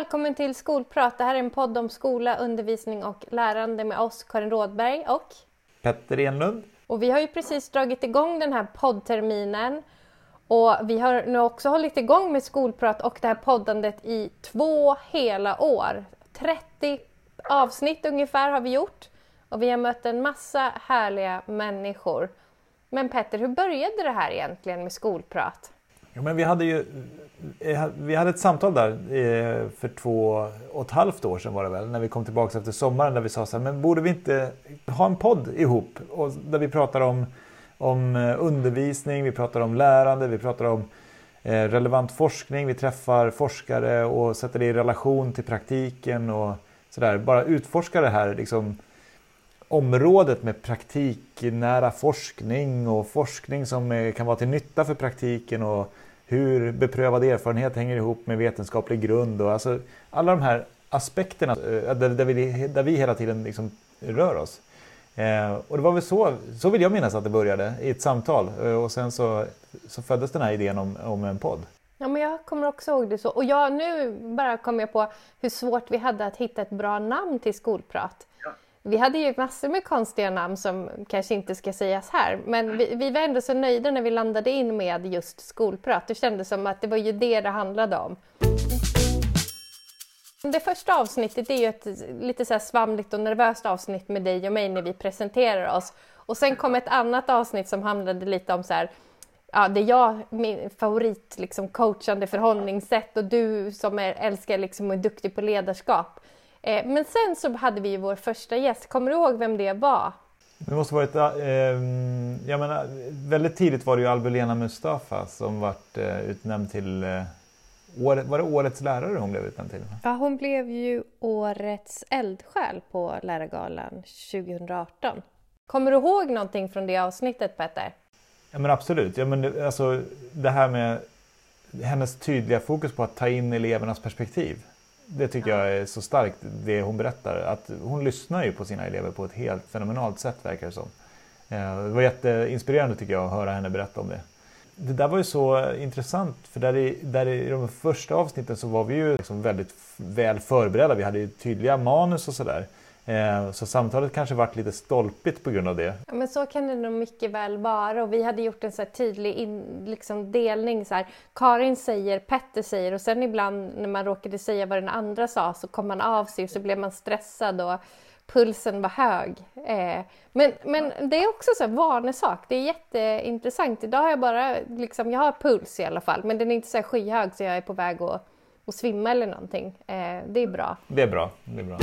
Välkommen till Skolprat. Det här är en podd om skola, undervisning och lärande med oss, Karin Rådberg och Petter Enlund. Och vi har ju precis dragit igång den här poddterminen och vi har nu också hållit igång med Skolprat och det här poddandet i två hela år. 30 avsnitt ungefär har vi gjort och vi har mött en massa härliga människor. Men Petter, hur började det här egentligen med Skolprat? Ja, men vi, hade ju, eh, eh, vi hade ett samtal där eh, för två och ett halvt år sedan var det väl, när vi kom tillbaka efter sommaren där vi sa så här, men borde vi inte ha en podd ihop? Och där vi pratar om, om undervisning, vi pratar om lärande, vi pratar om relevant forskning, vi träffar forskare och sätter det i relation till praktiken och sådär. Bara utforska det här liksom, området med praktiknära forskning och forskning som kan vara till nytta för praktiken och hur beprövad erfarenhet hänger ihop med vetenskaplig grund och alltså alla de här aspekterna eh, där, vi, där vi hela tiden liksom rör oss. Eh, och det var väl så, så vill jag minnas att det började i ett samtal eh, och sen så, så föddes den här idén om, om en podd. Ja, men jag kommer också ihåg det så. Och jag, nu bara kom jag på hur svårt vi hade att hitta ett bra namn till skolprat. Vi hade ju massor med konstiga namn som kanske inte ska sägas här, men vi, vi, var ändå så nöjda när vi landade in med just skolprat. Det kändes som att det var ju det det handlade om. Det första avsnittet är ju ett lite så svamligt och nervöst avsnitt med dig och mig när vi presenterar oss. Och sen kom ett annat avsnitt som handlade lite om så här, ja, det är jag, min favorit liksom coachande förhållningssätt och du som är, älskar liksom och är duktig på ledarskap. Eh, men sen så hade vi vår första gäst. Kommer du ihåg vem det var? Det måste varit, eh, jag menar, väldigt tidigt var det ju Albulena Mustafa som vart eh, utnämnd till eh, år, var det årets lärare hon blev utnämnd till? Ja, hon blev ju årets eldsjäl på Lärargalan 2018. Kommer du ihåg någonting från det avsnittet Petter? Ja men absolut. Ja, men det, alltså, det här med hennes tydliga fokus på att ta in elevernas perspektiv. Det tycker jag är så starkt, det hon berättar. Att hon lyssnar ju på sina elever på ett helt fenomenalt sätt verkar det som. Eh, det var jätteinspirerande tycker jag att höra henne berätta om det. Det där var ju så intressant för där i, där i de första avsnitten så var vi ju liksom väldigt väl förberedda. Vi hade ju tydliga manus och sådär. Eh, så samtalet kanske varit lite stolpigt på grund av det. Ja, men så kan det nog mycket väl vara och vi hade gjort en så tydlig in, liksom delning. Så här. Karin säger, Petter säger och sen ibland när man råkade säga vad den andra sa så kom man av sig och så blev man stressad och pulsen var hög. Eh, men, men det är också så här vanesak. Det är jätteintressant. Idag har jag bara, liksom, jag har puls i alla fall men den är inte så skyhög så jag är på väg att, att svimma eller någonting. Eh, det är bra. Det är bra. Det är bra.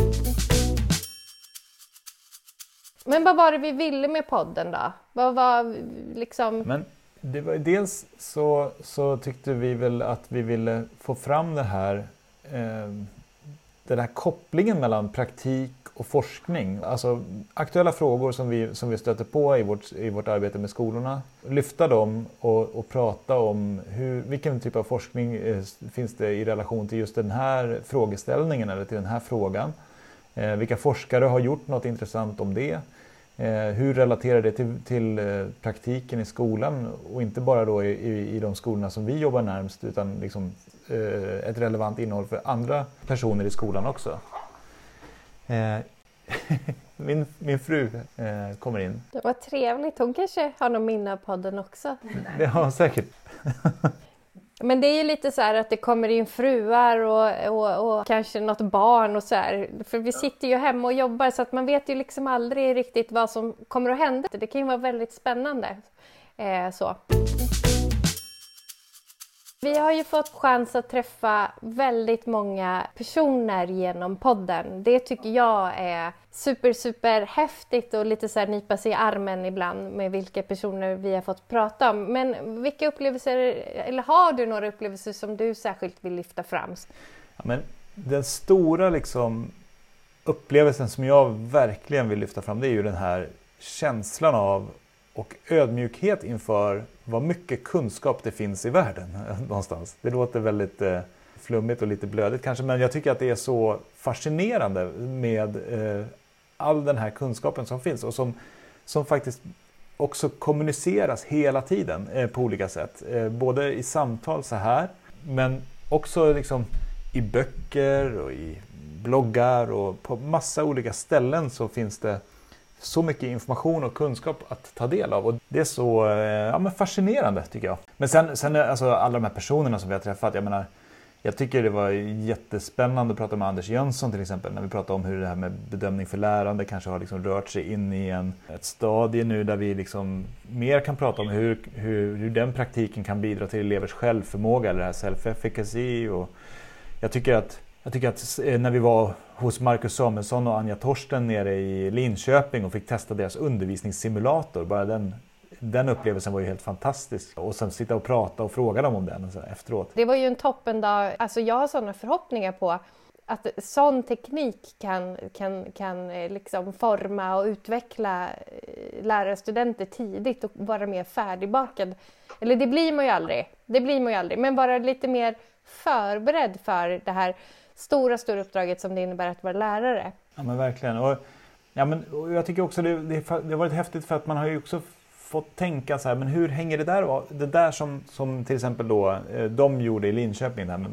Men vad var det vi ville med podden då? Vad var liksom... Men det var, dels så, så tyckte vi väl att vi ville få fram det här, eh, den här kopplingen mellan praktik och forskning. Alltså aktuella frågor som vi, som vi stöter på i vårt, i vårt arbete med skolorna. Lyfta dem och, och prata om hur, vilken typ av forskning eh, finns det i relation till just den här frågeställningen eller till den här frågan. Eh, vilka forskare har gjort något intressant om det? Eh, hur relaterar det till, till eh, praktiken i skolan och inte bara då i, i, i de skolorna som vi jobbar närmst utan liksom, eh, ett relevant innehåll för andra personer i skolan också. Eh, min, min fru eh, kommer in. Det var trevligt. Hon kanske har någon minne av podden också. Det har hon säkert. Men det är ju lite så här att det kommer in fruar och, och, och, kanske något barn och så här. För vi sitter ju hemma och jobbar så att man vet ju liksom aldrig riktigt vad som kommer att hända. Det kan ju vara väldigt spännande. Eh, så. Vi har ju fått chans att träffa väldigt många personer genom podden. Det tycker jag är super, super häftigt och lite så här nypa sig i armen ibland med vilka personer vi har fått prata om. Men vilka upplevelser, eller har du några upplevelser som du särskilt vill lyfta fram? Ja, men den stora liksom upplevelsen som jag verkligen vill lyfta fram det är ju den här känslan av och ödmjukhet inför vad mycket kunskap det finns i världen eh, någonstans. Det låter väldigt eh, flummigt och lite blödigt kanske men jag tycker att det är så fascinerande med eh, all den här kunskapen som finns och som, som faktiskt också kommuniceras hela tiden eh, på olika sätt. Eh, både i samtal så här men också liksom i böcker och i bloggar och på massa olika ställen så finns det så mycket information och kunskap att ta del av. Och det är så eh, ja, men fascinerande tycker jag. Men sen, sen eh, alltså, alla de här personerna som vi har träffat. Jag menar, jag tycker det var jättespännande att prata med Anders Jönsson till exempel. När vi pratade om hur det här med bedömning för lärande kanske har liksom rört sig in i en, ett stadie nu där vi liksom mer kan prata om hur, hur, hur den praktiken kan bidra till elevers självförmåga eller det här self-efficacy. Och jag tycker att jag tycker att eh, när vi var hos Marcus Samuelsson och Anja Torsten nere i Linköping och fick testa deras undervisningssimulator, bara den, den upplevelsen var ju helt fantastisk. Och sen sitta och prata och fråga dem om den så efteråt. Det var ju en toppendag. Alltså jag har sådana förhoppningar på att sån teknik kan, kan, kan eh, liksom forma och utveckla eh, lärarstudenter tidigt och vara mer färdigbakad. Eller det blir man ju aldrig, det blir man ju aldrig, men vara lite mer förberedd för det här stora, stora uppdraget som det innebär att vara lärare. Ja men verkligen. Och, ja, men, och jag tycker också det, det, det har varit häftigt för att man har ju också fått tänka så här, men hur hänger det där Det där som, som till exempel då eh, de gjorde i Linköping, där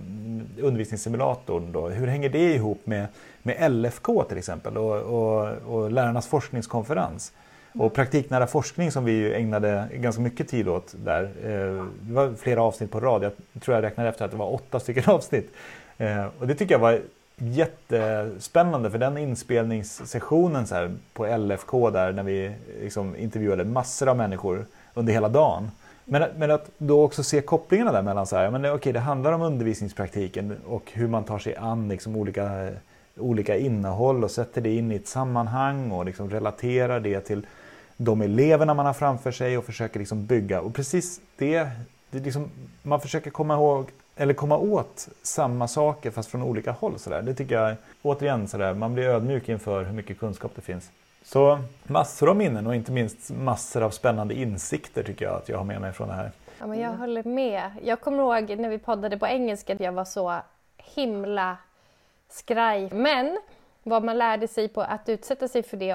undervisningssimulatorn då, hur hänger det ihop med, med LFK till exempel och, och, och lärarnas forskningskonferens? Och praktiknära forskning som vi ägnade ganska mycket tid åt där. Eh, det var flera avsnitt på rad. Jag tror jag räknade efter att det var åtta stycken avsnitt. Eh, och det tycker jag var jättespännande för den inspelningssessionen så här, på LFK där när vi liksom intervjuade massor av människor under hela dagen. Men, men att då också se kopplingarna där mellan så här, men okej, det handlar om undervisningspraktiken och hur man tar sig an liksom olika, olika innehåll och sätter det in i ett sammanhang och liksom relaterar det till de eleverna man har framför sig och försöker liksom bygga. Och precis det, det liksom, man försöker komma ihåg eller komma åt samma saker fast från olika håll. Så där. Det tycker jag, återigen, så där, man blir ödmjuk inför hur mycket kunskap det finns. Så massor av minnen och inte minst massor av spännande insikter tycker jag att jag har med mig från det här. Ja, men jag håller med. Jag kommer ihåg när vi poddade på engelska att jag var så himla skraj. Men vad man lärde sig på att utsätta sig för det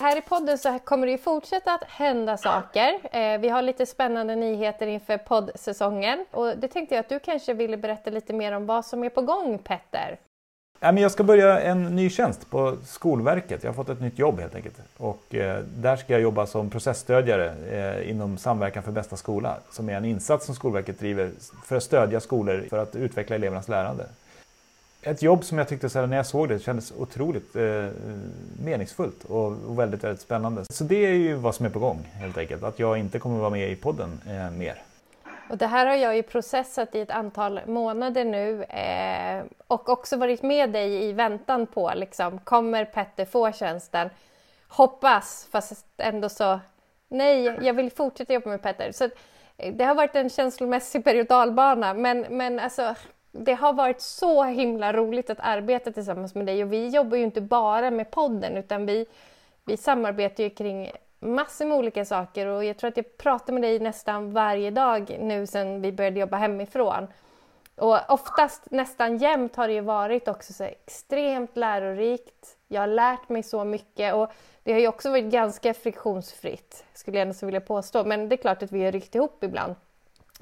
här i podden så kommer det ju fortsätta att hända saker. Eh, vi har lite spännande nyheter inför poddsäsongen och det tänkte jag att du kanske ville berätta lite mer om vad som är på gång Petter. Jag ska börja en ny tjänst på Skolverket. Jag har fått ett nytt jobb helt enkelt. Och eh, där ska jag jobba som processstödjare eh, inom Samverkan för bästa skola. Som är en insats som Skolverket driver för att stödja skolor för att utveckla elevernas lärande ett jobb som jag tyckte så här, när jag såg det kändes otroligt eh, meningsfullt och, och, väldigt, väldigt spännande. Så det är ju vad som är på gång helt enkelt. Att jag inte kommer vara med i podden eh, mer. Och det här har jag ju processat i ett antal månader nu eh, och också varit med dig i väntan på liksom, kommer Petter få tjänsten? Hoppas, fast ändå så nej, jag vill fortsätta jobba med Petter. Så eh, det har varit en känslomässig berg men, men alltså, det har varit så himla roligt att arbeta tillsammans med dig och vi jobbar ju inte bara med podden utan vi, vi samarbetar ju kring massor med olika saker och jag tror att jag pratar med dig nästan varje dag nu sedan vi började jobba hemifrån. Och oftast, nästan jämt, har det ju varit också så extremt lärorikt. Jag har lärt mig så mycket och det har ju också varit ganska friktionsfritt, skulle jag nästan vilja påstå. Men det är klart att vi har ryckt ihop ibland.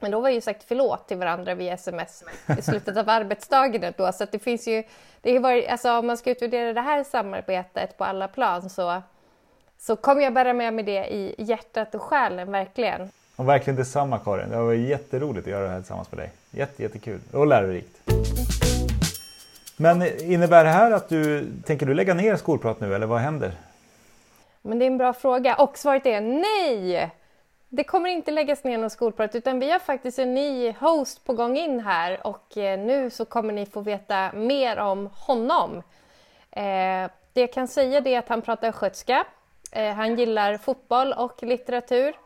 Men då har vi ju sagt förlåt till varandra via sms i slutet av arbetsdagen. Då, så det finns ju, det varit, alltså, om man ska utvärdera det här samarbetet på alla plan så, så kommer jag bära med mig det i hjärtat och själen, verkligen. Och verkligen detsamma Karin. Det har varit jätteroligt att göra det här tillsammans med dig. Jätte, jättekul och lärorikt. Men innebär det här att du, tänker du lägga ner skolprat nu eller vad händer? Men det är en bra fråga och svaret är nej! Det kommer inte läggas ner någon skolprat utan vi har faktiskt en ny host på gång in här och eh, nu så kommer ni få veta mer om honom. Eh, det jag kan säga är att han pratar skötska. Eh, han gillar fotboll och litteratur.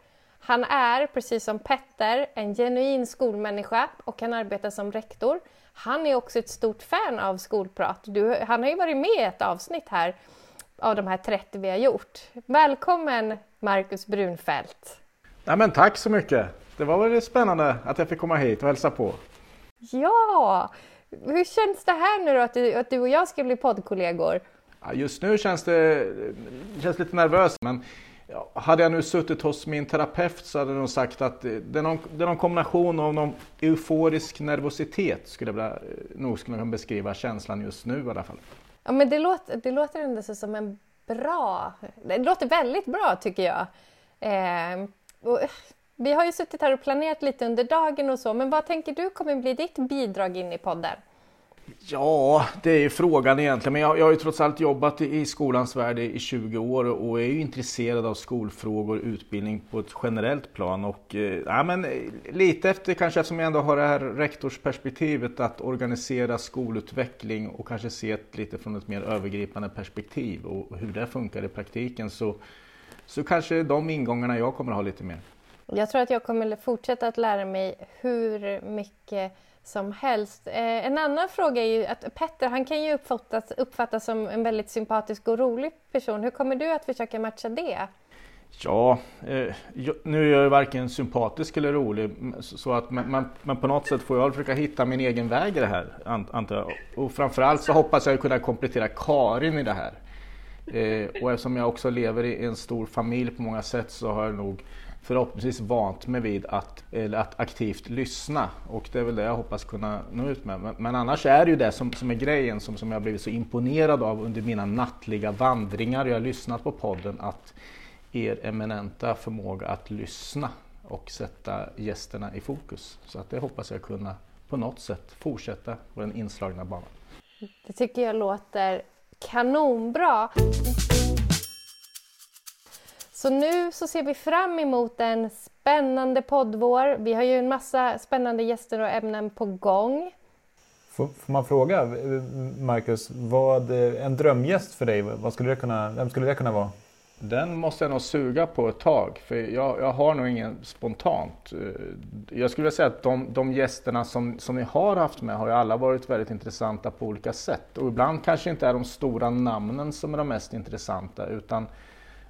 Han är, precis som Petter, en genuin skolmänniska och han arbetar som rektor. Han är också ett stort fan av skolprat. Du, han har ju varit med i ett avsnitt här av de här 30 vi har gjort. Välkommen Marcus Brunfeldt! Ja, men tack så mycket! Det var väldigt spännande att jag fick komma hit och hälsa på. Ja! Hur känns det här nu då att du, att du och jag ska bli poddkollegor? Ja, just nu känns det, känns lite nervöst men hade jag nu suttit hos min terapeut så hade nog sagt att det är någon, det är någon kombination av någon euforisk nervositet skulle jag nog skulle kunna beskriva känslan just nu i alla fall. Ja men det låter, det låter ändå som en bra, det låter väldigt bra tycker jag. Eh, och, eh, vi har ju suttit här och planerat lite under dagen och så, men vad tänker du kommer bli ditt bidrag in i podden? Ja, det är ju frågan egentligen. Men jag, jag har ju trots allt jobbat i, i skolans värld i 20 år och är ju intresserad av skolfrågor och utbildning på ett generellt plan. Och, eh, ja, men, eh, lite efter kanske eftersom jag ändå har det här rektorsperspektivet att organisera skolutveckling och kanske se det lite från ett mer övergripande perspektiv och hur det funkar i praktiken så, så kanske de ingångarna jag kommer att ha lite mer. Jag tror att jag kommer fortsätta att lära mig hur mycket som helst. Eh, en annan fråga är ju att Petter, han kan ju uppfattas, uppfattas som en väldigt sympatisk och rolig person. Hur kommer du att försöka matcha det? Ja, eh, nu är jag ju varken sympatisk eller rolig, så att, men, men, på något sätt får jag försöka hitta min egen väg i det här, antar jag. Och framförallt så hoppas jag kunna komplettera Karin i det här. Eh, och eftersom jag också lever i en stor familj på många sätt så har jag nog förhoppningsvis vant mig vid att, att aktivt lyssna och det är väl det jag hoppas kunna nå ut med. Men, men annars är det ju det som, som är grejen som, som jag blivit så imponerad av under mina nattliga vandringar. Jag har lyssnat på podden att er eminenta förmåga att lyssna och sätta gästerna i fokus. Så att det hoppas jag kunna på något sätt fortsätta på den inslagna banan. Det tycker jag låter kanonbra. Så nu så ser vi fram emot en spännande poddvår. Vi har ju en massa spännande gäster och ämnen på gång. Får, får man fråga, eh, Marcus, vad eh, en drömgäst för dig, vad skulle det kunna, vem skulle det kunna vara? Den måste jag nog suga på ett tag, för jag, jag har nog ingen spontant. Eh, jag skulle vilja säga att de, de gästerna som, som ni har haft med har ju alla varit väldigt intressanta på olika sätt. Och ibland kanske inte är de stora namnen som är de mest intressanta, utan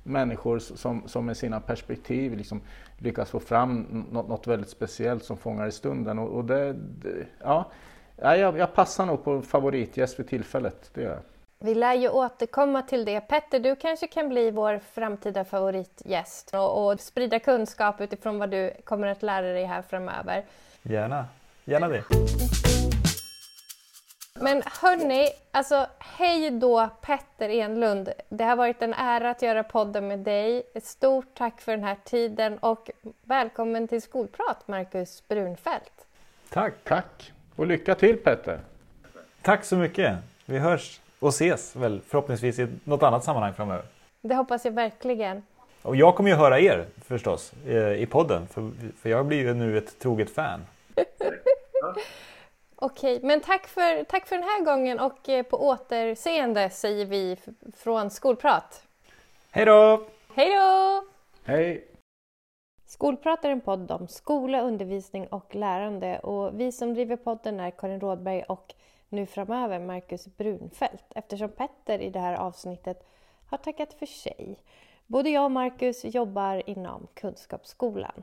människor som, som med sina perspektiv liksom lyckas få fram något, något väldigt speciellt som fångar i stunden. Och, och det, det, ja, jag, jag passar nog på favoritgäst för tillfället. Det gör jag. Vi lär ju återkomma till det. Petter, du kanske kan bli vår framtida favoritgäst och, och sprida kunskap utifrån vad du kommer att lära dig här framöver. Gärna, gärna det. Men hörni, alltså hej då Petter Enlund. Det har varit en ära att göra podden med dig. Ett stort tack för den här tiden och välkommen till Skolprat Marcus Brunfeldt. Tack, tack. Och lycka till Petter. Tack så mycket. Vi hörs och ses väl förhoppningsvis i något annat sammanhang framöver. Det hoppas jag verkligen. Och jag kommer ju höra er förstås eh, i podden för, för jag blir ju nu ett troget fan. Okej, men tack för, tack för den här gången och eh, på återseende säger vi från Skolprat. Hej då! Hej då! Hej! Skolprat är en podd om skola, undervisning och lärande och vi som driver podden är Karin Rådberg och nu framöver Marcus Brunfeldt eftersom Petter i det här avsnittet har tackat för sig. Både jag och Marcus jobbar inom Kunskapsskolan.